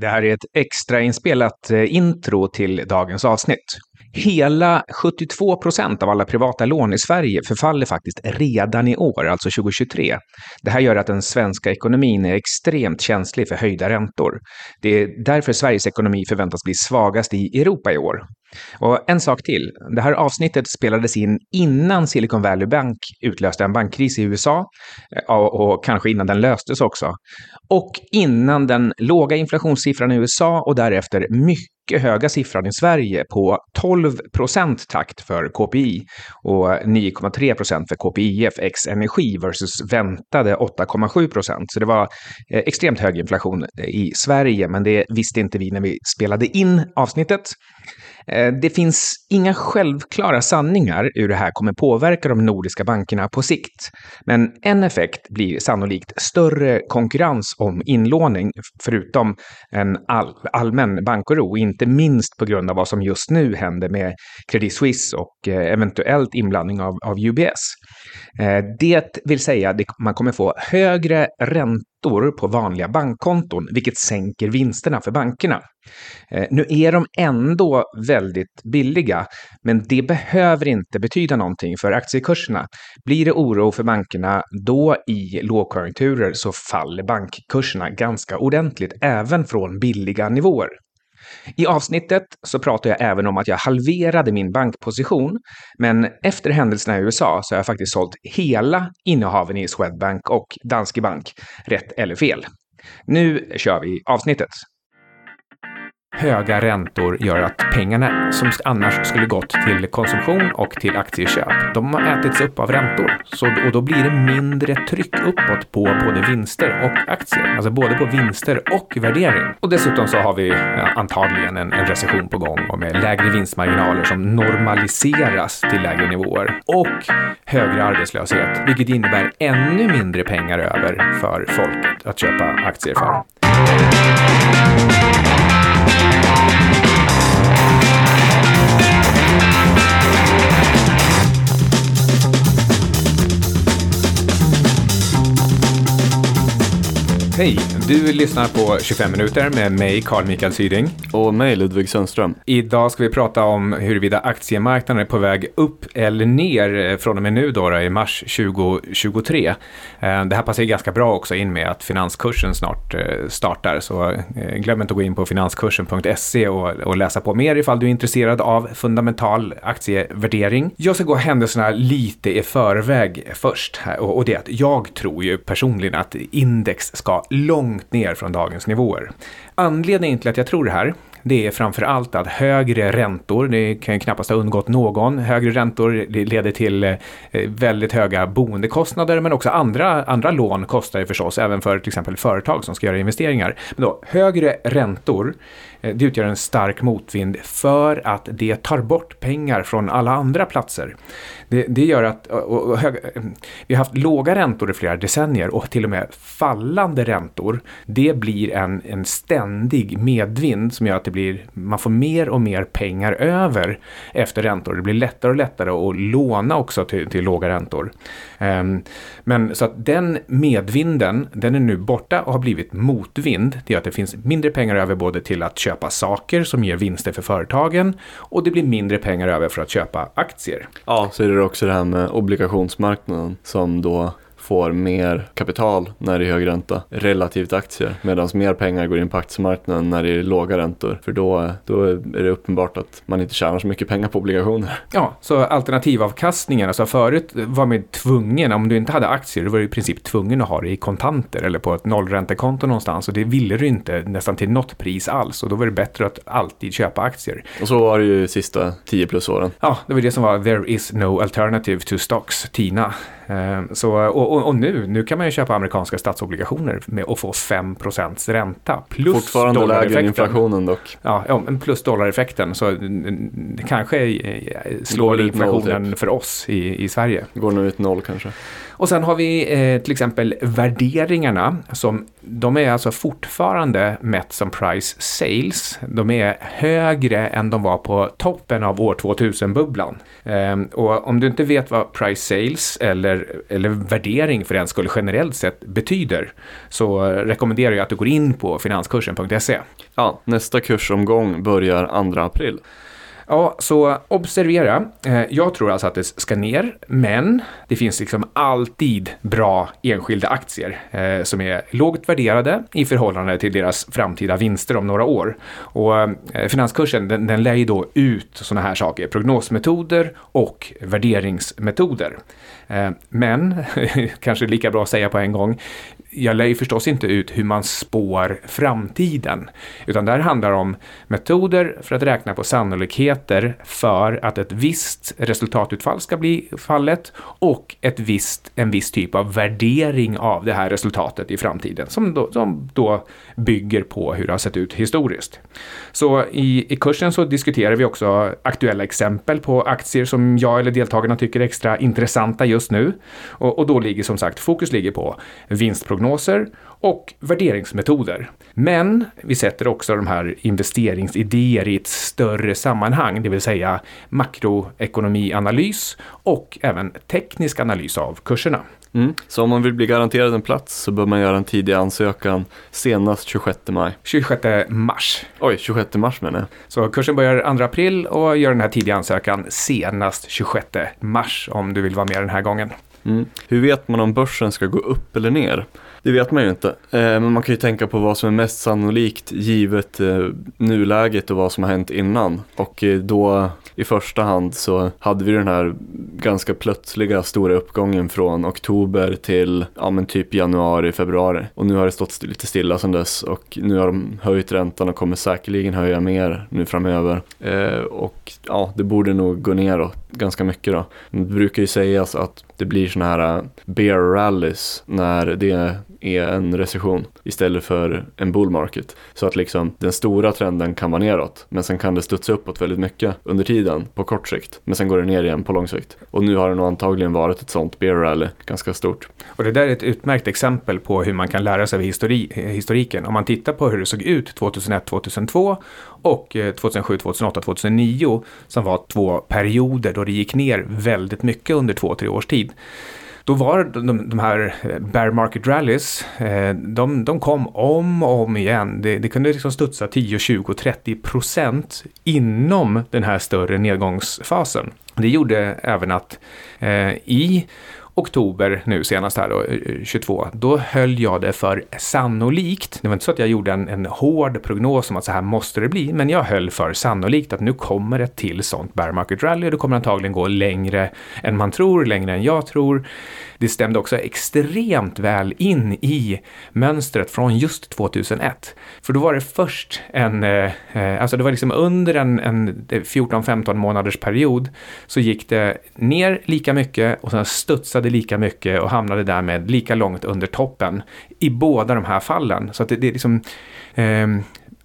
Det här är ett extrainspelat eh, intro till dagens avsnitt. Hela 72 procent av alla privata lån i Sverige förfaller faktiskt redan i år, alltså 2023. Det här gör att den svenska ekonomin är extremt känslig för höjda räntor. Det är därför Sveriges ekonomi förväntas bli svagast i Europa i år. Och en sak till. Det här avsnittet spelades in innan Silicon Valley Bank utlöste en bankkris i USA eh, och kanske innan den löstes också. Och innan den låga inflationssiffran i USA och därefter mycket höga siffran i Sverige på 12 procent takt för KPI och 9,3 procent för KPIF ex energi versus väntade 8,7 procent. Så det var eh, extremt hög inflation i Sverige, men det visste inte vi när vi spelade in avsnittet. Eh, det finns inga självklara sanningar hur det här kommer påverka de nordiska bankerna på sikt. Men en effekt blir sannolikt större konkurrens om inlåning, förutom en all, allmän bankoro, inte minst på grund av vad som just nu händer med Credit Suisse och eh, eventuellt inblandning av, av UBS. Eh, det vill säga att man kommer få högre räntor på vanliga bankkonton, vilket sänker vinsterna för bankerna. Eh, nu är de ändå väldigt billiga, men det behöver inte betyda någonting för aktiekurserna. Blir det oro för bankerna, då i lågkonjunkturer så faller bankkurserna ganska ordentligt, även från billiga nivåer. I avsnittet så pratar jag även om att jag halverade min bankposition, men efter händelserna i USA så har jag faktiskt sålt hela innehaven i Swedbank och Danske Bank, rätt eller fel. Nu kör vi avsnittet. Höga räntor gör att pengarna som annars skulle gått till konsumtion och till aktieköp, de har ätits upp av räntor. Så, och då blir det mindre tryck uppåt på både vinster och aktier. Alltså både på vinster och värdering. Och dessutom så har vi ja, antagligen en, en recession på gång och med lägre vinstmarginaler som normaliseras till lägre nivåer. Och högre arbetslöshet, vilket innebär ännu mindre pengar över för folket att köpa aktier för. 可以。Du lyssnar på 25 minuter med mig, Carl Mikael Syding. Och mig, Ludvig Sundström. Idag ska vi prata om huruvida aktiemarknaden är på väg upp eller ner eh, från och med nu då, då i mars 2023. Eh, det här passar ganska bra också in med att finanskursen snart eh, startar, så glöm inte att gå in på finanskursen.se och, läsa på mer ifall du är intresserad av fundamental aktievärdering. Jag ska gå händelserna lite i förväg först, och det är att jag tror ju personligen att index ska långt ner från dagens nivåer. Anledningen till att jag tror det här det är framför allt att högre räntor, det kan ju knappast ha undgått någon, högre räntor leder till eh, väldigt höga boendekostnader men också andra, andra lån kostar ju förstås, även för till exempel företag som ska göra investeringar. Men då, högre räntor Eh, det utgör en stark motvind för att det tar bort pengar från alla andra platser. Det, det gör att och, och höga, eh, vi har haft låga räntor i flera decennier och till och med fallande räntor. Det blir en, en ständig medvind som gör att det blir, man får mer och mer pengar över efter räntor. Det blir lättare och lättare att låna också till, till låga räntor. Um, men så att den medvinden, den är nu borta och har blivit motvind. Det gör att det finns mindre pengar över både till att köpa saker som ger vinster för företagen och det blir mindre pengar över för att köpa aktier. Ja, så är det också det här med obligationsmarknaden som då får mer kapital när det är hög ränta relativt aktier medan mer pengar går in på aktiemarknaden när det är låga räntor för då, då är det uppenbart att man inte tjänar så mycket pengar på obligationer. Ja, så alternativavkastningen, alltså förut var man tvungen, om du inte hade aktier, då var du i princip tvungen att ha det i kontanter eller på ett nollräntekonto någonstans och det ville du inte nästan till något pris alls och då var det bättre att alltid köpa aktier. Och så var det ju sista 10 plus åren. Ja, det var det som var there is no alternative to stocks, TINA. Ehm, så, och, och, nu, nu kan man ju köpa amerikanska statsobligationer med och få 5% ränta. Plus Fortfarande lägre än inflationen dock. Ja, ja, plus dollareffekten. Så det kanske slår inflationen för oss i, i Sverige. Går nu ut noll kanske. Och sen har vi eh, till exempel värderingarna som de är alltså fortfarande mätt som price sales. De är högre än de var på toppen av år 2000-bubblan. Eh, och om du inte vet vad price sales eller, eller värdering för den skulle generellt sett betyder så rekommenderar jag att du går in på finanskursen.se. Ja, nästa kursomgång börjar 2 april. Ja, så observera. Eh, jag tror alltså att det ska ner, men det finns liksom alltid bra enskilda aktier eh, som är lågt värderade i förhållande till deras framtida vinster om några år. Och eh, finanskursen, den, den lär ju då ut sådana här saker, prognosmetoder och värderingsmetoder. Men, kanske lika bra att säga på en gång, jag lär ju förstås inte ut hur man spår framtiden, utan det här handlar om metoder för att räkna på sannolikheter för att ett visst resultatutfall ska bli fallet och ett visst, en viss typ av värdering av det här resultatet i framtiden som då, som då bygger på hur det har sett ut historiskt. Så i, i kursen så diskuterar vi också aktuella exempel på aktier som jag eller deltagarna tycker är extra intressanta just nu. Och, och då ligger som sagt fokus ligger på vinstprognoser prognoser och värderingsmetoder. Men vi sätter också de här investeringsidéer i ett större sammanhang, det vill säga makroekonomianalys och även teknisk analys av kurserna. Mm. Så om man vill bli garanterad en plats så bör man göra en tidig ansökan senast 26 maj. 26 mars. Oj, 26 mars menar jag. Så kursen börjar 2 april och gör den här tidiga ansökan senast 26 mars om du vill vara med den här gången. Mm. Hur vet man om börsen ska gå upp eller ner? Det vet man ju inte. Eh, men man kan ju tänka på vad som är mest sannolikt givet eh, nuläget och vad som har hänt innan. Och eh, då i första hand så hade vi den här ganska plötsliga stora uppgången från oktober till ja, men typ januari, februari. Och nu har det stått lite stilla sedan dess och nu har de höjt räntan och kommer säkerligen höja mer nu framöver. Och ja, det borde nog gå neråt ganska mycket då. Det brukar ju sägas att det blir sådana här bear rallies när det är en recession istället för en bull market. Så att liksom den stora trenden kan vara neråt men sen kan det studsa uppåt väldigt mycket under tiden på kort sikt. Men sen går det ner igen på lång sikt. Och nu har det nog antagligen varit ett sånt bear rally ganska stort. Och det där är ett utmärkt exempel på hur man kan lära sig av histori historiken. Om man tittar på hur det såg ut 2001, 2002 och 2007, 2008, 2009 som var två perioder då det gick ner väldigt mycket under två, tre års tid då var de, de här eh, bear market rallies, eh, de, de kom om och om igen. Det, det kunde liksom studsa 10, 20, 30 procent inom den här större nedgångsfasen. Det gjorde även att eh, i oktober nu senast här då, eh, eh, 22, då höll jag det för sannolikt. Det var inte så att jag gjorde en, en hård prognos om att så här måste det bli, men jag höll för sannolikt att nu kommer ett till sånt bear market rally och det kommer antagligen gå längre än man tror, längre än jag tror. Det stämde också extremt väl in i mönstret från just 2001. För då var det först en, eh, eh alltså det var liksom under en, en 14-15 månaders period så gick det ner lika mycket och sen studsade lika mycket och hamnade därmed lika långt under toppen i båda de här fallen. Så att det, det är liksom eh,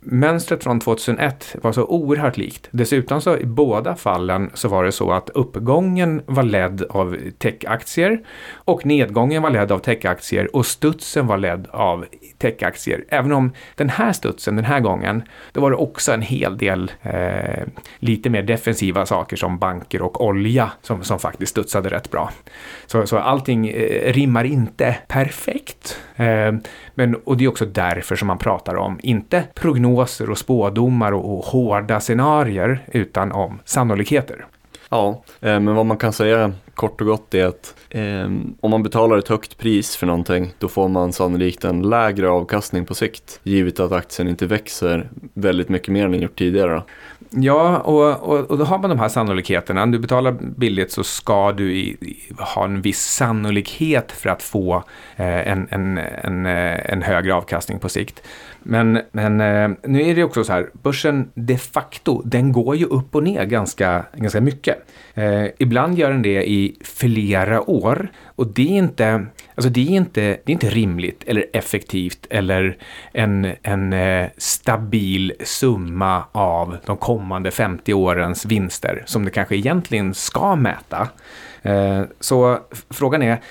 Mönstret från 2001 var så oerhört likt. Dessutom så i båda fallen så var det så att uppgången var ledd av techaktier och nedgången var ledd av techaktier och studsen var ledd av techaktier. Även om den här studsen den här gången, då var det också en hel del eh, lite mer defensiva saker som banker och olja som, som faktiskt studsade rätt bra. Så, så allting eh, rimmar inte perfekt. Ehm, men, och det är också därför som man pratar om, inte prognoser och spådomar och, och hårda scenarier, utan om sannolikheter. Ja, ehm, men vad man kan säga kort och gott är att eh, om man betalar ett högt pris för någonting då får man sannolikt en lägre avkastning på sikt givet att aktien inte växer väldigt mycket mer än den gjort tidigare. Då. Ja, och, och, och, då har man de här sannolikheterna. Om du betalar billigt så ska du i, i, ha en viss sannolikhet för att få eh, en, en, en, eh, en högre avkastning på sikt. Men, men eh, nu är det också så här, börsen de facto, den går ju upp och ner ganska, ganska mycket. Eh, ibland gör den det i flera år och det är inte, alltså det är inte, det är inte rimligt eller effektivt eller en, en eh, stabil summa av de kommande 50 årens vinster som det kanske egentligen ska mäta. Eh, så frågan är,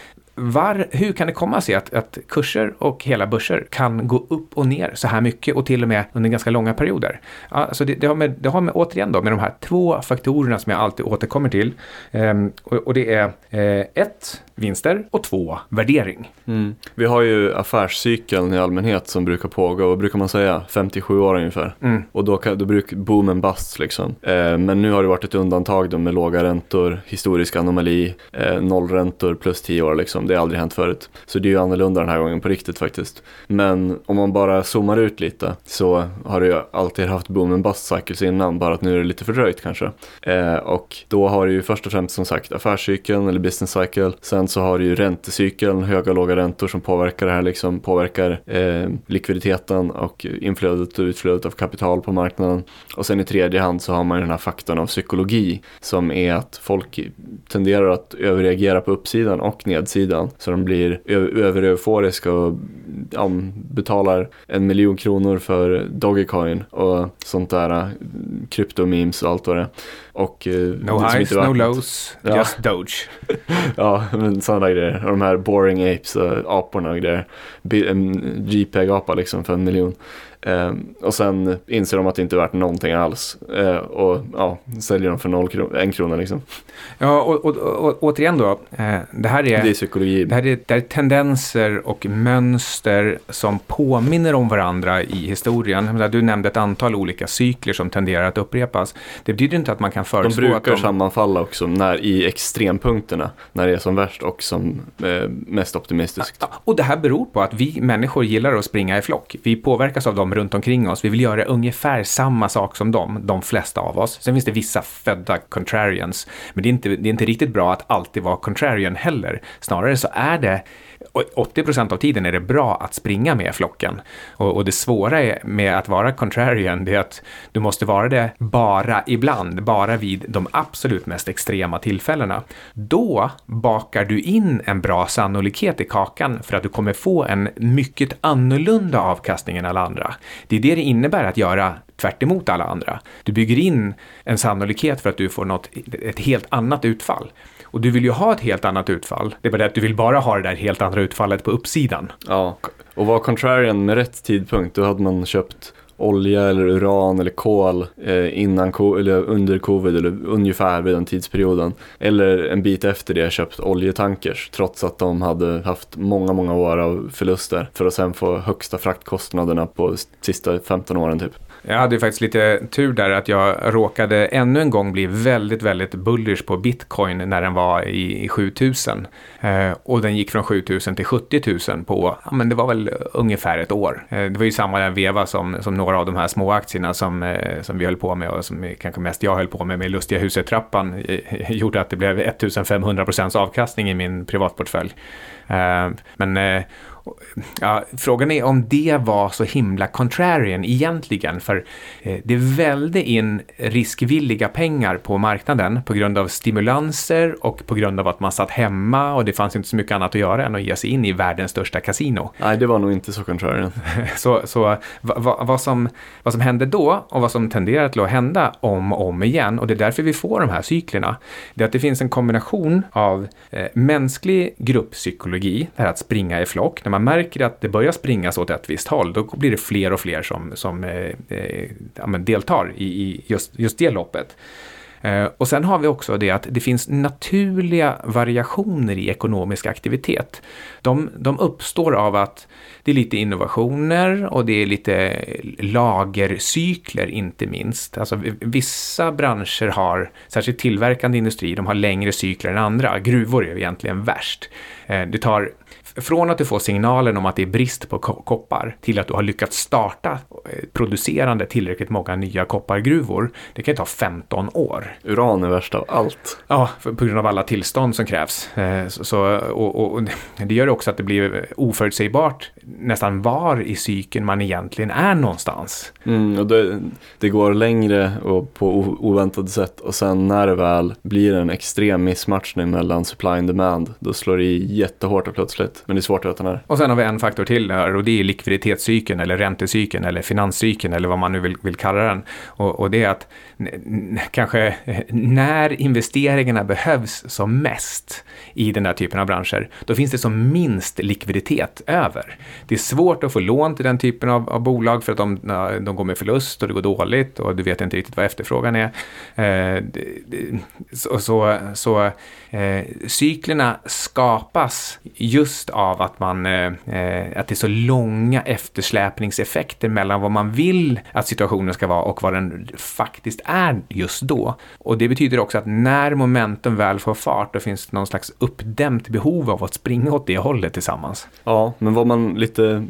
var, hur kan det komma sig att, att kurser och hela börser kan gå upp och ner så här mycket och till och med under ganska långa perioder? Alltså det, det, har med, det har med, återigen då, med de här två faktorerna som jag alltid återkommer till. Ehm, och, och, det är eh, ett, vinster och två, värdering. Mm. Vi har ju affärscykeln i allmänhet som brukar pågå, vad brukar man säga, 57 år ungefär. Mm. Och då, kan, då brukar boomen bust liksom. Eh, men nu har det varit ett undantag då med låga räntor, historisk anomali, eh, nollräntor plus 10 år liksom. Det har aldrig hänt förut. Så det är ju annorlunda den här gången på riktigt faktiskt. Men om man bara zoomar ut lite så har det ju alltid haft boomen bust cycles innan, bara att nu är det lite fördröjt kanske. Eh, och då har det ju först och främst som sagt affärscykeln eller business cycle. Sen så har du ju räntecykeln, höga och låga räntor som påverkar det här, liksom påverkar eh, likviditeten och inflödet och utflödet av kapital på marknaden. Och sen i tredje hand så har man ju den här faktorn av psykologi som är att folk tenderar att överreagera på uppsidan och nedsidan. Så de blir övereuforiska och ja, betalar en miljon kronor för Dogecoin och sånt där eh, kryptomemes och allt vad det är. Och, eh, no highs, no lows, ja. just Doge. ja, men sådana grejer. Och de här boring apes, aporna och grejer. En JPEG-apa liksom för en miljon. Eh, och sen inser de att det inte är värt någonting alls. Eh, och ja, säljer dem för noll kron en krona liksom. Ja, och, och, och återigen då. Eh, det här är, det är psykologi. Det här är, det är tendenser och mönster som påminner om varandra i historien. Du nämnde ett antal olika cykler som tenderar att upprepas. Det betyder inte att man kan förutspå De brukar de... sammanfalla också när, i extrempunkterna. När det är som värst och som eh, mest optimistiskt. Och det här beror på att vi människor gillar att springa i flock. Vi påverkas av de runt omkring oss. Vi vill göra ungefär samma sak som dem, de flesta av oss. Sen finns det vissa födda contrarians, men det är inte, det är inte riktigt bra att alltid vara contrarian heller. Snarare så är det 80 procent av tiden är det bra att springa med flocken. Och, och, det svåra med att vara contrarian, det är att du måste vara det bara ibland, bara vid de absolut mest extrema tillfällena. Då bakar du in en bra sannolikhet i kakan för att du kommer få en mycket annorlunda avkastning än alla andra. Det är det det innebär att göra tvärt alla andra. Du bygger in en sannolikhet för att du får något, ett helt annat utfall. Och du vill ju ha ett helt annat utfall. Det är bara det att du vill bara ha det där helt andra utfallet på uppsidan. Ja, och var contrarian med rätt tidpunkt, då hade man köpt olja eller uran eller kol eh, innan eller under covid eller ungefär vid den tidsperioden. Eller en bit efter det köpt oljetankers trots att de hade haft många, många år av förluster för att sen få högsta fraktkostnaderna på sista 15 åren typ. Jag hade ju faktiskt lite tur där att jag råkade ännu en gång bli väldigt, väldigt bullish på bitcoin när den var i, 7000. Eh, och den gick från 7000 till 70 000 på, ja men det var väl ungefär ett år. Eh, det var ju samma veva som, som några av de här små aktierna som, eh, som vi höll på med och som kanske mest jag höll på med med Lustiga huset-trappan eh, gjorde att det blev 1500 procents avkastning i min privatportfölj. Eh, men eh, Ja, frågan är om det var så himla contrarian egentligen, för eh, det välde in riskvilliga pengar på marknaden på grund av stimulanser och på grund av att man satt hemma och det fanns inte så mycket annat att göra än att ge sig in i världens största kasino. Nej, det var nog inte så contrarian. så så vad, vad, som, vad som hände då och vad som tenderar till att hända om och om igen, och det är därför vi får de här cyklerna, det är att det finns en kombination av eh, mänsklig grupppsykologi, det här att springa i flock, när man märker att det börjar springas åt ett visst håll, då blir det fler och fler som, som eh, eh ja, deltar i, i just, just det loppet. Eh, och sen har vi också det att det finns naturliga variationer i ekonomisk aktivitet. De, de uppstår av att det är lite innovationer och det är lite lagercykler inte minst. Alltså vissa branscher har, särskilt tillverkande industri, de har längre cykler än andra. Gruvor är egentligen värst. Eh, det tar från att du får signalen om att det är brist på koppar till att du har lyckats starta eh, producerande tillräckligt många nya koppargruvor, det kan ta 15 år. Uran är värst av allt. Ja, på grund av alla tillstånd som krävs. Eh, så, och, och, det gör också att det blir oförutsägbart nästan var i cykeln man egentligen är någonstans. Mm, och det, det går längre och på oväntade sätt och sen när det väl blir en extrem missmatchning mellan supply and demand, då slår det i jättehårt och plötsligt. Men det är svårt att veta när. Och sen har vi en faktor till här och det är likviditetscykeln eller räntecykeln eller finanscykeln eller vad man nu vill, vill kalla den. Och, och det är att kanske eh, när investeringarna behövs som mest i den här typen av branscher, då finns det som minst likviditet över. Det är svårt att få lån till den typen av, av bolag för att de, de går med förlust och det går dåligt och du vet inte riktigt vad efterfrågan är. Eh, så, så, så eh, cyklerna skapas just av att, man, eh, eh, att det är så långa eftersläpningseffekter mellan vad man vill att situationen ska vara och vad den faktiskt är just då. Och det betyder också att när momentum väl får fart, då finns det någon slags uppdämt behov av att springa åt det hållet tillsammans. Ja, men vad man lite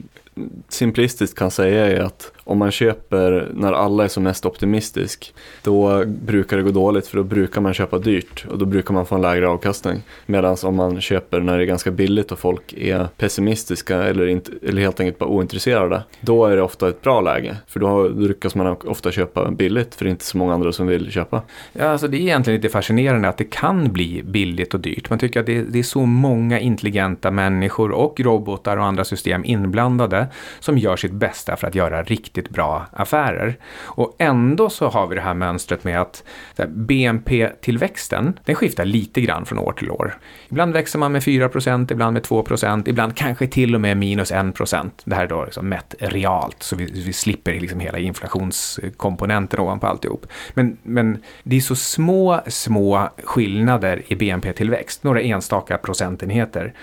simplistiskt kan säga är att om man köper när alla är som mest optimistisk, då brukar det gå dåligt för då brukar man köpa dyrt och då brukar man få en lägre avkastning. Medan om man köper när det är ganska billigt och folk är pessimistiska eller, inte, eller helt enkelt bara ointresserade, då är det ofta ett bra läge. För då lyckas man ofta köpa billigt för det är inte så många andra som vill köpa. Ja, alltså det är egentligen lite fascinerande att det kan bli billigt och dyrt. Man tycker att det, det är så många intelligenta människor och robotar och andra system inblandade som gör sitt bästa för att göra riktigt bra affärer. Och ändå så har vi det här mönstret med att BNP-tillväxten, den skiftar lite grann från år till år. Ibland växer man med 4% ibland med 2% ibland kanske till och med minus 1 Det här är då liksom mätt realt, så vi, vi slipper liksom hela inflationskomponenten ovanpå alltihop. Men, men det är så små, små skillnader i BNP-tillväxt, några enstaka procentenheter.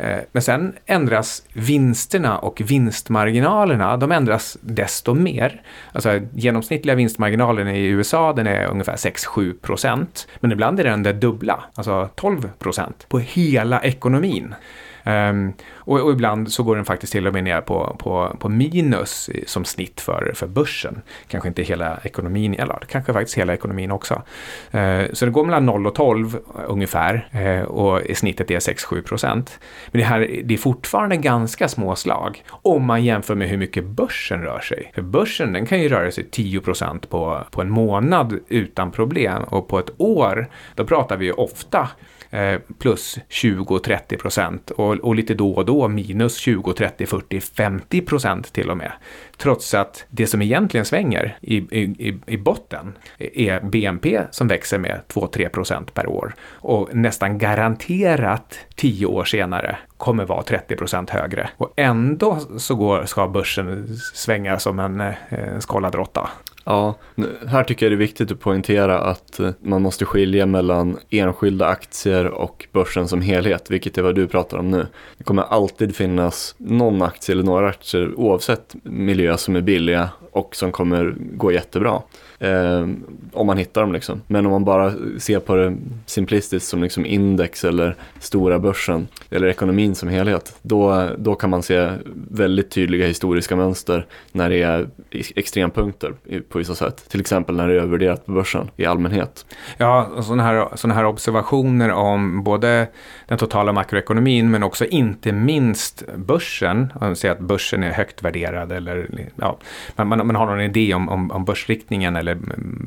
Eh, men sen ändras vinsterna och vinstmarginalerna, de ändras desto mer. Alltså genomsnittliga vinstmarginalen i USA, den är ungefär 6-7 procent. Men ibland är den det dubbla, alltså 12 procent på hela ekonomin. Um, och, och, ibland så går den faktiskt till och med ner på, på, på minus som snitt för, för börsen. Kanske inte hela ekonomin, eller kanske faktiskt hela ekonomin också. Uh, så det går mellan 0 och 12 eh, ungefär uh, och snittet är 6-7 procent. Men det, här, det är fortfarande ganska små slag om man jämför med hur mycket börsen rör sig. För börsen den kan ju röra sig 10 procent på, på en månad utan problem och på ett år då pratar vi ju ofta eh, plus 20-30 procent och, och lite då och då minus 20, 30, 40, 50 procent till och med. Trots att det som egentligen svänger i, i, i botten är BNP som växer med 2-3 procent per år och nästan garanterat 10 år senare kommer vara 30 procent högre. Och ändå så går, ska börsen svänga som en, eh, en skållad råtta. Ja, här tycker jag det är viktigt att poängtera att eh, man måste skilja mellan enskilda aktier och börsen som helhet, vilket är vad du pratar om nu. Det kommer alltid finnas någon aktie eller några aktier oavsett miljö som är billiga och som kommer gå jättebra. Eh, om man hittar dem liksom. Men om man bara ser på det simplistiskt som liksom index eller stora börsen eller ekonomin som helhet. Då, då kan man se väldigt tydliga historiska mönster när det är extrempunkter på vissa sätt. Till exempel när det är övervärderat på börsen i allmänhet. Ja, sådana här, såna här observationer om både den totala makroekonomin men också inte minst börsen. om Man säger att börsen är högt värderad eller ja, man, man, man har någon idé om, om, om börsriktningen eller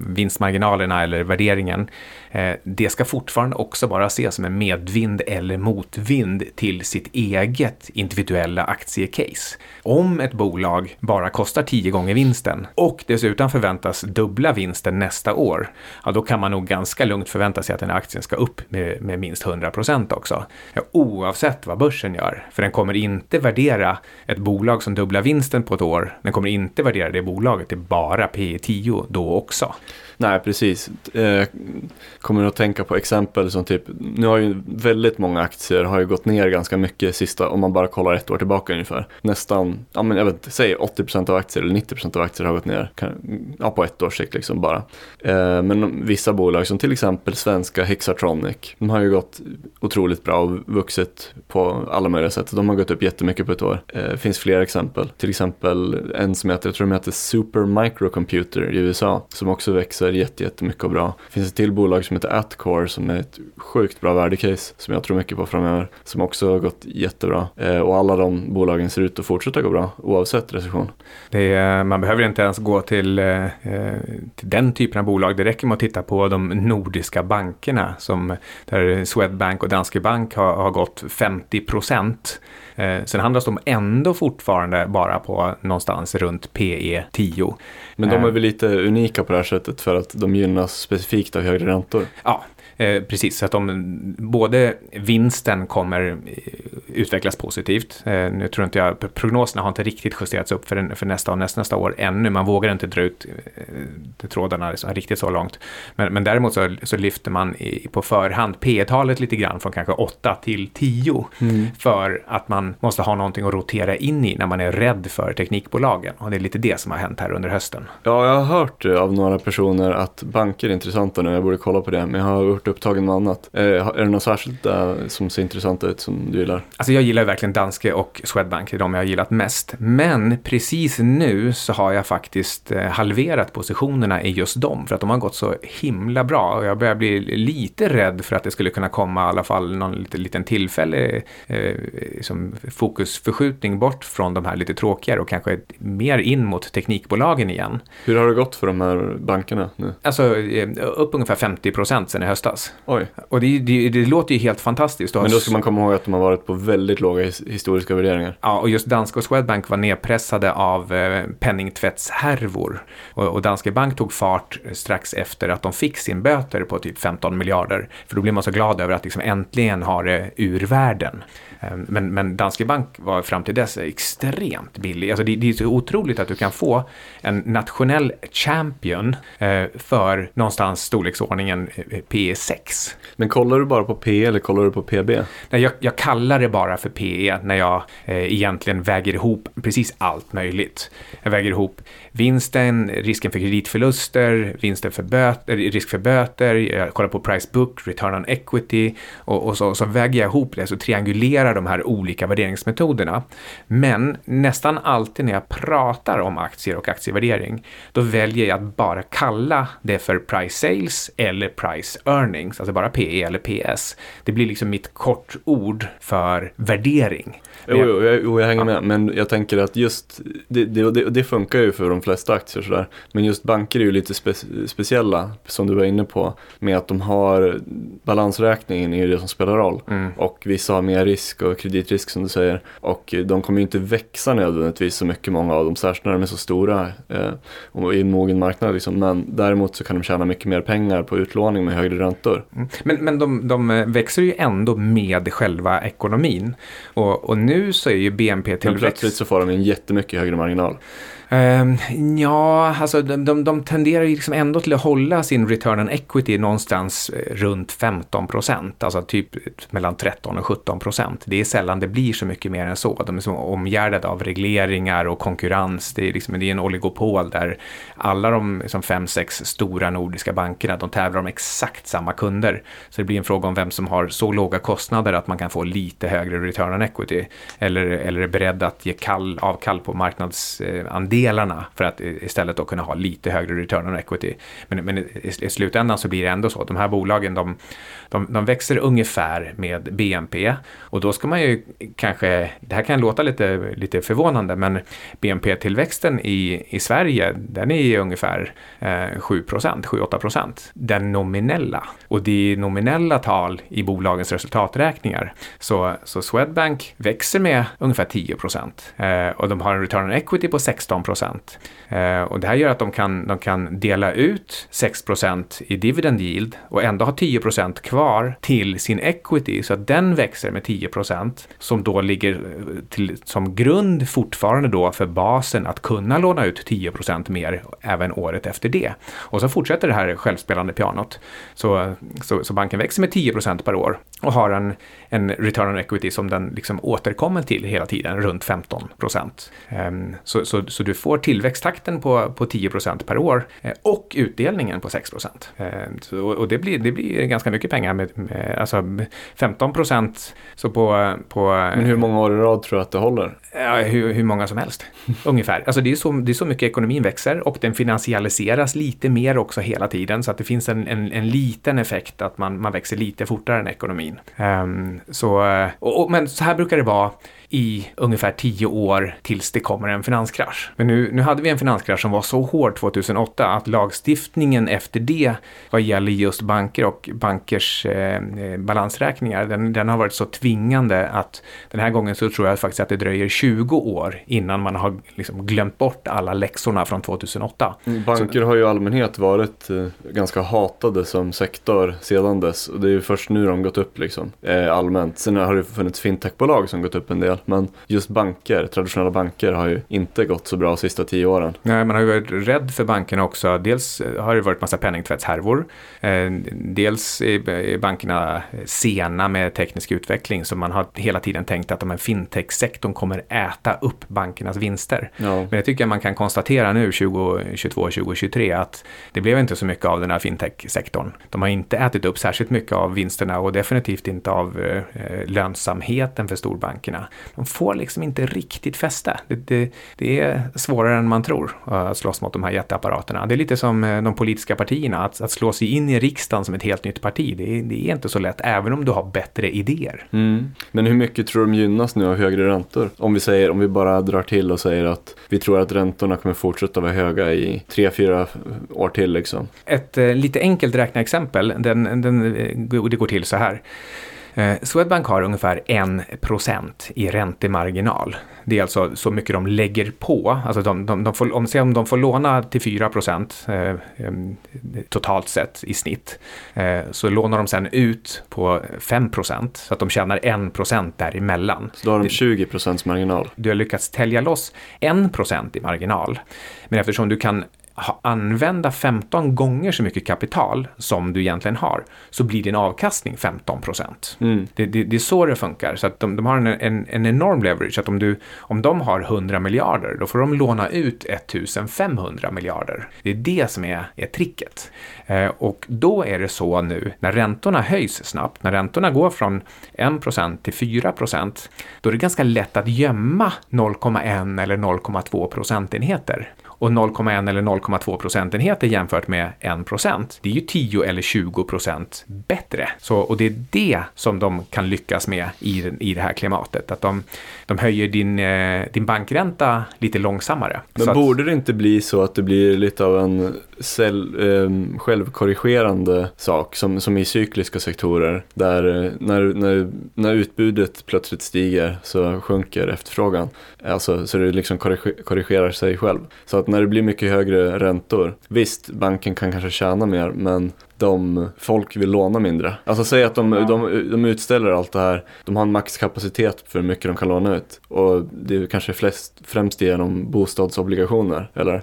vinstmarginalerna eller värderingen. Eh, det ska fortfarande också bara ses som en medvind eller motvind till sitt eget individuella aktiecase. Om ett bolag bara kostar 10 gånger vinsten och dessutom förväntas dubbla vinsten nästa år, ja då kan man nog ganska lugnt förvänta sig att den här aktien ska upp med, med minst 100 procent också. Ja, oavsett vad börsen gör, för den kommer inte värdera ett bolag som dubblar vinsten på ett år, den kommer inte värdera det bolaget är bara P 10 då också. Nej, precis. Jag kommer att tänka på exempel som typ, nu har ju väldigt många aktier har ju gått ner ganska mycket sista, om man bara kollar ett år tillbaka ungefär. Nästan, ja men jag vet inte, säg 80% av aktier eller 90% av aktier har gått ner, ja på ett års sikt liksom bara. Eh, men vissa bolag som till exempel svenska Hexatronic, de har ju gått otroligt bra och vuxit på alla möjliga sätt. De har gått upp jättemycket på ett år. Det finns fler exempel, till exempel en som heter, jag tror de heter heter Super Microcomputer i USA som också växer jättemycket och bra. Det finns ett till bolag som heter Atcore som är ett sjukt bra värdecase som jag tror mycket på framöver som också har gått jättebra eh, och alla de bolagen ser ut att fortsätta gå bra oavsett recession. Är, eh, man behöver inte ens gå till, eh, eh, till den typen av bolag. Det räcker med att titta på de nordiska bankerna som där Swedbank och Danske Bank har, har gått 50 procent Eh, sen handlas de ändå fortfarande bara på någonstans runt PE 10. Men de är eh. väl lite unika på det här sättet för att de gynnas specifikt av högre räntor? Ja, Eh, precis, så att de, både vinsten kommer eh, utvecklas positivt. Eh, nu tror inte jag, prognoserna har inte riktigt justerats upp för, för nästa och nästnästa år ännu. Man vågar inte dra ut eh, trådarna liksom, riktigt så långt. Men, men däremot så, så lyfter man i, på förhand P talet lite grann från kanske 8 till 10. Mm. För att man måste ha någonting att rotera in i när man är rädd för teknikbolagen. Och det är lite det som har hänt här under hösten. Ja, jag har hört av några personer att banker är intressanta nu. Jag borde kolla på det. Men jag har gjort upptagen med annat. Eh, är det något särskilt där som ser intressant ut som du gillar? Alltså jag gillar verkligen Danske och Swedbank, det är de jag har gillat mest. Men precis nu så har jag faktiskt eh, halverat positionerna i just dem för att de har gått så himla bra. Och jag börjar bli lite rädd för att det skulle kunna komma i alla fall någon liten, liten tillfällig eh, fokusförskjutning bort från de här lite tråkigare och kanske mer in mot teknikbolagen igen. Hur har det gått för de här bankerna nu? Alltså eh, upp ungefär 50 procent sedan i höstas. Oj. Och det, det, det låter ju helt fantastiskt. Men då ska man komma ihåg att de har varit på väldigt låga historiska värderingar. Ja, och just Danske och Swedbank var nedpressade av eh, penningtvättshärvor. Och, och Danske Bank tog fart strax efter att de fick sin böter på typ 15 miljarder. För då blir man så glad över att liksom äntligen ha det ur världen. Eh, men, men Danske Bank var fram till dess extremt billig. Alltså det, det är så otroligt att du kan få en nationell champion eh, för någonstans storleksordningen eh, P6. Men kollar du bara på P eller kollar du på PB? Nej, jag, jag kallar det bara för PE när jag eh, egentligen väger ihop precis allt möjligt. Jag väger ihop vinsten, risken för kreditförluster, vinsten för böter, risk för böter, jag kollar på price book, return on equity och, och så, så, väger jag ihop det, så triangulerar de här olika värderingsmetoderna. Men nästan alltid när jag pratar om aktier och aktievärdering, då väljer jag att bara kalla det för price sales eller price earnings, alltså bara PE eller PS. Det blir liksom mitt kortord för värdering. Jo, jo, jag, jo, jag hänger med. Men jag tänker att just det, det, det, det, funkar ju för de flesta aktier sådär. Men just banker är ju lite spe, speciella, som du var inne på. Med att de har balansräkningen är ju det som spelar roll. Mm. Och vissa har mer risk och kreditrisk som du säger. Och de kommer ju inte växa nödvändigtvis så mycket, många av dem. Särskilt när de är så stora eh, och i en mogen marknad. Liksom. Men däremot så kan de tjäna mycket mer pengar på utlåning med högre räntor. Mm. Men, men de, de växer ju ändå med själva ekonomin. Och, och nu så är ju BNP-tillväxt... Men plötsligt så får de en jättemycket högre marginal. Um, ja, alltså de, de, de tenderar ju liksom ändå till att hålla sin return on equity någonstans eh, runt 15 procent, alltså typ eh, mellan 13 och 17 procent. Det är sällan det blir så mycket mer än så. De är så omgärdade av regleringar och konkurrens. Det är, liksom, det är en oligopol där alla de liksom, fem, sex stora nordiska bankerna, de tävlar om exakt samma kunder. Så det blir en fråga om vem som har så låga kostnader att man kan få lite högre return on equity eller, eller är beredd att ge kall, avkall på marknadsandel eh, delarna för att istället då kunna ha lite högre return on equity. Men, men i, i slutändan så blir det ändå så att de här bolagen de, de, de, växer ungefär med BNP och då ska man ju kanske, det här kan låta lite, lite förvånande, men BNP-tillväxten i, i Sverige den är ungefär eh, 7% 7-8% Den nominella. Och det är nominella tal i bolagens resultaträkningar. Så, så Swedbank växer med ungefär 10 eh, och de har en return on equity på 16 procent. Eh, och det här gör att de kan, de kan dela ut 6 procent i dividend yield och ändå ha 10 procent kvar till sin equity så att den växer med 10 procent som då ligger eh, till, som grund fortfarande då för basen att kunna låna ut 10 procent mer även året efter det. Och så fortsätter det här självspelande pianot. Så, så, så banken växer med 10 procent per år och har en, en return on equity som den liksom återkommer till hela tiden, runt 15 procent. Ehm, så, så, så du får tillväxttakten på, på 10 procent per år eh, och utdelningen på 6 procent. Ehm, och det blir, det blir ganska mycket pengar med, med alltså 15 så på, på... Men hur många år i rad tror du att det håller? Ja, hur, hur många som helst, ungefär. Alltså det är, så, det är så mycket ekonomin växer och den finansialiseras lite mer också hela tiden så att det finns en, en, en liten effekt att man, man växer lite fortare än ekonomin. Um, så, och, och, men så här brukar det vara i ungefär tio år tills det kommer en finanskrasch. Men nu, nu hade vi en finanskrasch som var så hård 2008 att lagstiftningen efter det vad gäller just banker och bankers eh, balansräkningar, den, den, har varit så tvingande att den här gången så tror jag faktiskt att det dröjer 20 år innan man har liksom glömt bort alla läxorna från 2008. Mm, banker så, har ju i allmänhet varit eh, ganska hatade som sektor sedan dess och det är ju först nu de gått upp liksom eh, allmänt. Sen har det funnits fintechbolag som gått upp en del men just banker, traditionella banker har ju inte gått så bra de sista tio åren. Nej, man har ju varit rädd för bankerna också. Dels har det varit massa penningtvättshärvor. Eh, dels är bankerna sena med teknisk utveckling så man har hela tiden tänkt att fintech-sektorn kommer äta upp bankernas vinster. Ja. Men jag tycker man kan konstatera nu 2022, 2023 att det blev inte så mycket av den här fintech-sektorn. De har inte ätit upp särskilt mycket av vinsterna och definitivt inte av eh, lönsamheten för storbankerna de får liksom inte riktigt fäste. Det, det, det, är svårare än man tror att slåss mot de här jätteapparaterna. Det är lite som eh, de politiska partierna, att, att slå sig in i riksdagen som ett helt nytt parti. Det, det är inte så lätt, även om du har bättre idéer. Mm. Men hur mycket tror de gynnas nu av högre räntor? Om vi, säger, om vi bara drar till och säger att vi tror att räntorna kommer fortsätta vara höga i tre, fyra år till. Liksom. Ett eh, lite enkelt räkneexempel, den, den, eh, det går till så här. Eh, Swedbank har ungefär 1% i räntemarginal. Det är alltså så mycket de lägger på. Alltså de, de, de får, om, om de får låna till 4% eh, totalt sett i snitt eh, så lånar de sen ut på 5% så att de tjänar 1% däremellan. Så då har de 20% marginal? Du har lyckats tälja loss 1% i marginal. Men eftersom du kan använda 15 gånger så mycket kapital som du egentligen har så blir din avkastning 15 procent. Mm. Det, det, det, är så det funkar. Så att de, de har en, en, en, enorm leverage. Att om, du, om de har 100 miljarder då får de låna ut 1500 miljarder. Det är det som är, är tricket. Eh, och då är det så nu när räntorna höjs snabbt, när räntorna går från 1 procent till 4 procent, då är det ganska lätt att gömma 0,1 eller 0,2 procentenheter och 0,1 eller 0,2 procentenheter jämfört med 1 procent, det är ju 10 eller 20 procent bättre. Så, och det är det som de kan lyckas med i, i det här klimatet, att de, de höjer din, eh, din bankränta lite långsammare. Men borde det inte bli så att det blir lite av en cell, eh, självkorrigerande sak som, som i cykliska sektorer där eh, när, när, när utbudet plötsligt stiger så sjunker efterfrågan. Alltså så det liksom korrigerar sig själv. Så att när det blir mycket högre räntor, visst banken kan kanske tjäna mer men de, folk vill låna mindre. Alltså säg att de, ja. de, de utställer allt det här, de har en maxkapacitet för hur mycket de kan låna ut. Och det är kanske flest, främst genom bostadsobligationer, eller?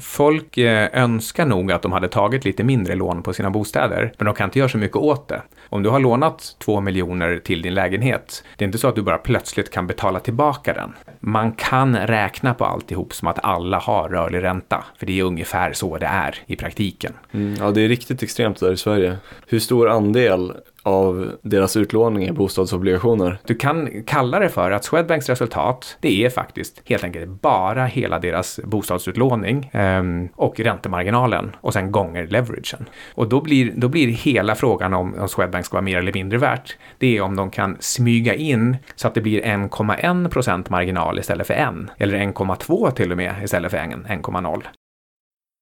Folk eh, önskar nog att de hade tagit lite mindre lån på sina bostäder, men de kan inte göra så mycket åt det. Om du har lånat två miljoner till din lägenhet, det är inte så att du bara plötsligt kan betala tillbaka den. Man kan räkna på alltihop som att alla har rörlig ränta, för det är ungefär så det är i praktiken. Mm, ja, det är riktigt extremt där i Sverige. Hur stor andel av deras utlåning är bostadsobligationer. Du kan kalla det för att Swedbanks resultat, det är faktiskt helt enkelt bara hela deras bostadsutlåning eh, och räntemarginalen och sen gånger leveragen. Och då blir, då blir hela frågan om, om Swedbank ska vara mer eller mindre värt, det är om de kan smyga in så att det blir 1,1 procent marginal istället för 1, eller 1,2 till och med istället för 1,0.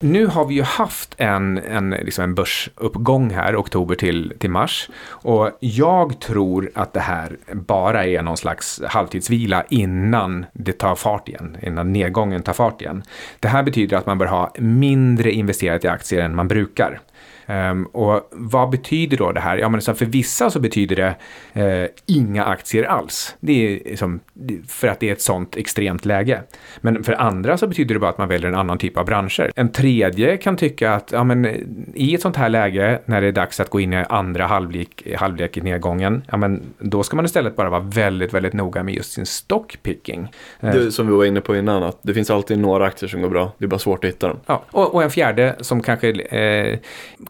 Nu har vi ju haft en, en, liksom en börsuppgång här, oktober till, till mars. Och jag tror att det här bara är någon slags halvtidsvila innan det tar fart igen, innan nedgången tar fart igen. Det här betyder att man bör ha mindre investerat i aktier än man brukar. Um, och vad betyder då det här? Ja, men så för vissa så betyder det uh, inga aktier alls. Det är liksom, för att det är ett sånt extremt läge. Men för andra så betyder det bara att man väljer en annan typ av branscher. En tredje kan tycka att ja, men, i ett sånt här läge när det är dags att gå in i andra halvlek, halvlek i nedgången, ja, men, då ska man istället bara vara väldigt, väldigt noga med just sin stockpicking. Det, som vi var inne på innan, att det finns alltid några aktier som går bra. Det är bara svårt att hitta dem. Ja, och, och en fjärde som kanske eh,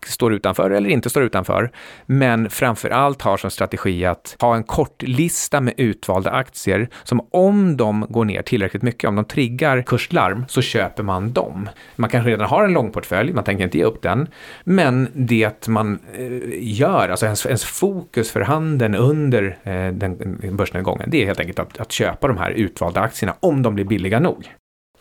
står utanför eller inte står utanför, men framför allt har som strategi att ha en kort lista med utvalda aktier som om de går ner tillräckligt mycket, om de triggar kurslarm, så köper man dem. Man kanske redan har en långportfölj, man tänker inte ge upp den, men det man eh, gör, alltså ens, ens fokus för handeln under eh, den börsnedgången, det är helt enkelt att, att köpa de här utvalda aktierna om de blir billiga nog.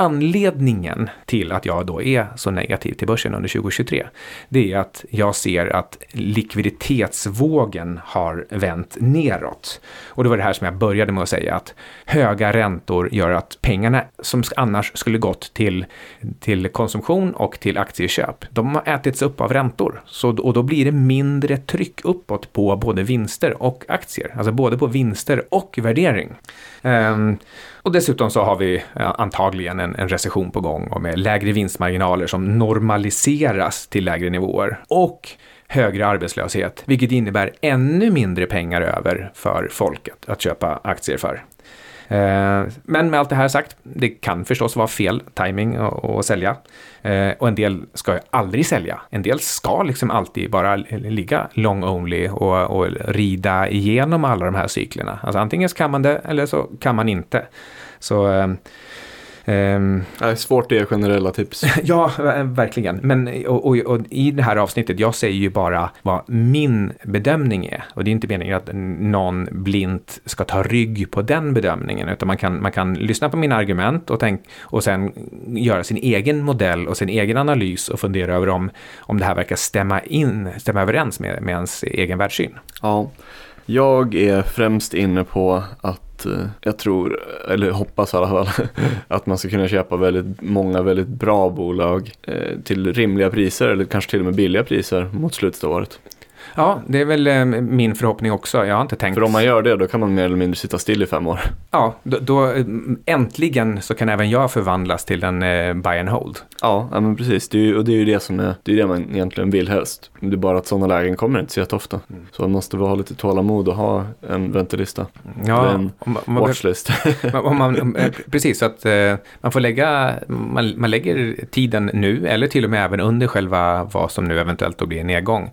Anledningen till att jag då är så negativ till börsen under 2023, det är att jag ser att likviditetsvågen har vänt neråt. Och det var det här som jag började med att säga, att höga räntor gör att pengarna som annars skulle gått till, till konsumtion och till aktieköp, de har ätits upp av räntor. Så, och då blir det mindre tryck uppåt på både vinster och aktier, alltså både på vinster och värdering. Um, och dessutom så har vi eh, antagligen en, en recession på gång och med lägre vinstmarginaler som normaliseras till lägre nivåer. Och högre arbetslöshet, vilket innebär ännu mindre pengar över för folket att köpa aktier för. Eh, men med allt det här sagt, det kan förstås vara fel timing att sälja. Eh, och en del ska ju aldrig sälja. En del ska liksom alltid bara ligga long only och, och rida igenom alla de här cyklerna. Alltså antingen så kan man det eller så kan man inte. Så eh, Um, det är svårt att ge generella tips. ja, verkligen. Men och, och, och, i det här avsnittet, jag säger ju bara vad min bedömning är. Och det är inte meningen att någon blint ska ta rygg på den bedömningen, utan man kan, man kan lyssna på mina argument och, tänk, och sen göra sin egen modell och sin egen analys och fundera över om, om det här verkar stämma, in, stämma överens med, med ens egen världssyn. Ja, jag är främst inne på att Eh, jag tror, eller hoppas i alla fall, att man ska kunna köpa väldigt många väldigt bra bolag eh, till rimliga priser eller kanske till och med billiga priser mot slutet av året. Ja, det är väl eh, min förhoppning också. Jag har inte tänkt... För om man gör det, då kan man mer eller mindre sitta still i fem år. Ja, då, då eh, äntligen så kan även jag förvandlas till en eh, buy and hold. Ja, ja men precis. Det är, och det är ju det som är, det är det man egentligen vill helst. Det är bara att sådana lägen kommer inte så jätteofta. Mm. Så man måste ha lite tålamod och ha en väntelista. Ja, en om, om watchlist. om man, precis, så att man får lägga, man, man lägger tiden nu, eller till och med även under själva vad som nu eventuellt då blir en nedgång,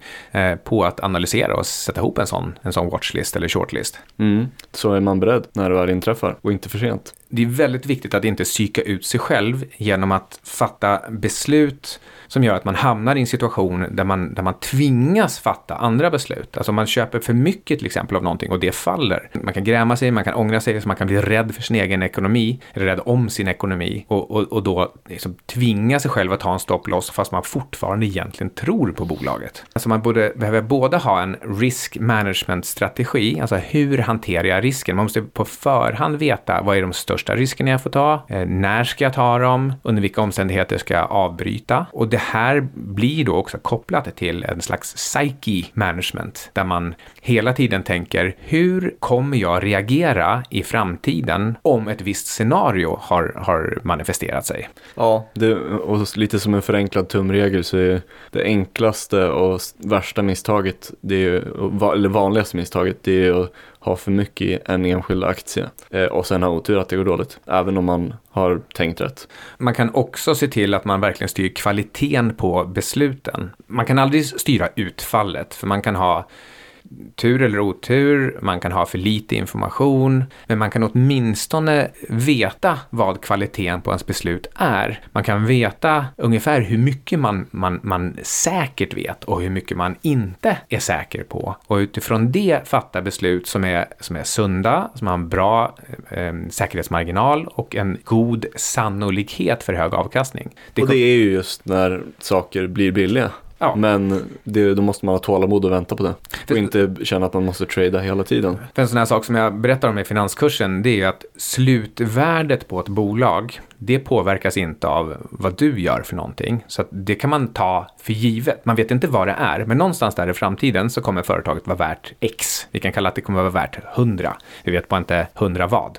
på att analysera och sätta ihop en sån, en sån watchlist eller shortlist. Mm. Så är man beredd när det väl inträffar och inte för sent. Det är väldigt viktigt att inte psyka ut sig själv genom att fatta beslut som gör att man hamnar i en situation där man, där man tvingas fatta andra beslut. Alltså om man köper för mycket till exempel av någonting och det faller. Man kan gräma sig, man kan ångra sig, man kan bli rädd för sin egen ekonomi, eller rädd om sin ekonomi och, och, och då liksom tvinga sig själv att ta en stopploss fast man fortfarande egentligen tror på bolaget. Alltså man borde, behöver både ha en risk management-strategi, alltså hur hanterar jag risken? Man måste på förhand veta vad är de största riskerna jag får ta, eh, när ska jag ta dem, under vilka omständigheter ska jag avbryta? Och det det här blir då också kopplat till en slags psyche management, där man hela tiden tänker hur kommer jag reagera i framtiden om ett visst scenario har, har manifesterat sig? Ja, det, och lite som en förenklad tumregel så är det enklaste och värsta misstaget, det är, eller vanligaste misstaget, det är att ha för mycket i en enskild aktie eh, och sen ha otur att det går dåligt, även om man har tänkt rätt. Man kan också se till att man verkligen styr kvaliteten på besluten. Man kan aldrig styra utfallet, för man kan ha tur eller otur, man kan ha för lite information, men man kan åtminstone veta vad kvaliteten på ens beslut är. Man kan veta ungefär hur mycket man, man, man säkert vet och hur mycket man inte är säker på. Och utifrån det fatta beslut som är, som är sunda, som har en bra eh, säkerhetsmarginal och en god sannolikhet för hög avkastning. Det och det är ju just när saker blir billiga. Ja. Men det, då måste man ha tålamod och vänta på det. Och inte känna att man måste trada hela tiden. För en sån här sak som jag berättar om i finanskursen, det är ju att slutvärdet på ett bolag, det påverkas inte av vad du gör för någonting. Så det kan man ta för givet. Man vet inte vad det är, men någonstans där i framtiden så kommer företaget vara värt X. Vi kan kalla att det kommer vara värt 100. Vi vet bara inte 100 vad.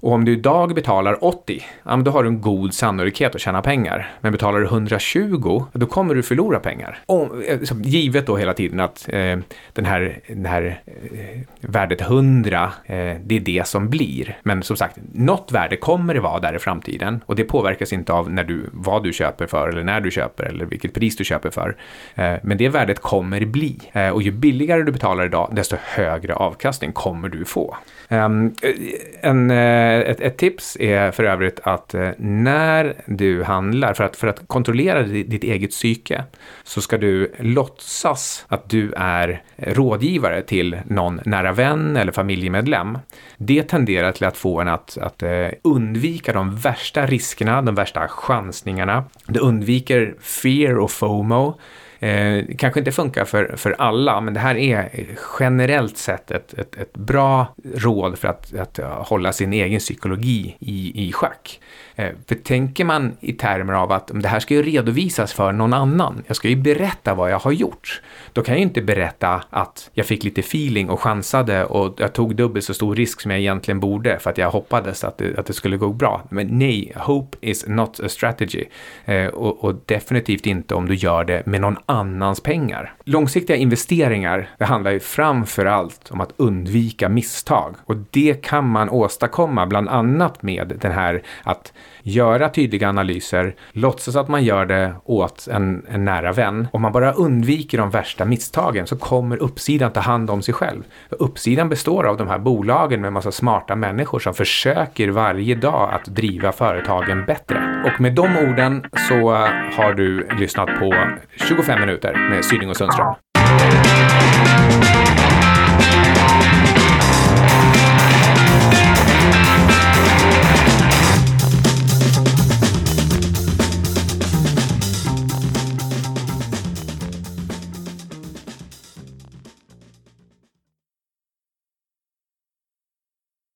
Och om du idag betalar 80, ja, men då har du en god sannolikhet att tjäna pengar. Men betalar du 120, då kommer du förlora pengar. Och, eh, givet då hela tiden att eh, den här, den här eh, värdet 100, eh, det är det som blir. Men som sagt, något värde kommer det vara där i framtiden och det påverkas inte av när du, vad du köper för eller när du köper eller vilket pris du köper för. Eh, men det värdet kommer bli eh, och ju billigare du betalar idag, desto högre avkastning kommer du få. Ehm, eh, en, eh, Eh, ett, ett, tips är för övrigt att eh, när du handlar, för att, för att kontrollera ditt eget psyke, så ska du låtsas att du är rådgivare till någon nära vän eller familjemedlem. Det tenderar till att få en att, att eh, undvika de värsta riskerna, de värsta chansningarna. Det undviker fear och FOMO. Eh, kanske inte funkar för, för alla, men det här är generellt sett ett, ett, ett bra råd för att, att hålla sin egen psykologi i, i schack. Eh, för tänker man i termer av att det här ska ju redovisas för någon annan, jag ska ju berätta vad jag har gjort, då kan jag ju inte berätta att jag fick lite feeling och chansade och jag tog dubbelt så stor risk som jag egentligen borde för att jag hoppades att det, att det skulle gå bra. Men nej, hope is not a strategy. Eh, och, och, definitivt inte om du gör det med någon annans pengar. Långsiktiga investeringar, det handlar ju framför allt om att undvika misstag och det kan man åstadkomma bland annat med den här att göra tydliga analyser, låtsas att man gör det åt en, en nära vän. Om man bara undviker de värsta misstagen så kommer uppsidan ta hand om sig själv. Uppsidan består av de här bolagen med massa smarta människor som försöker varje dag att driva företagen bättre. Och med de orden så har du lyssnat på 25 minuter med Syding och Sundström.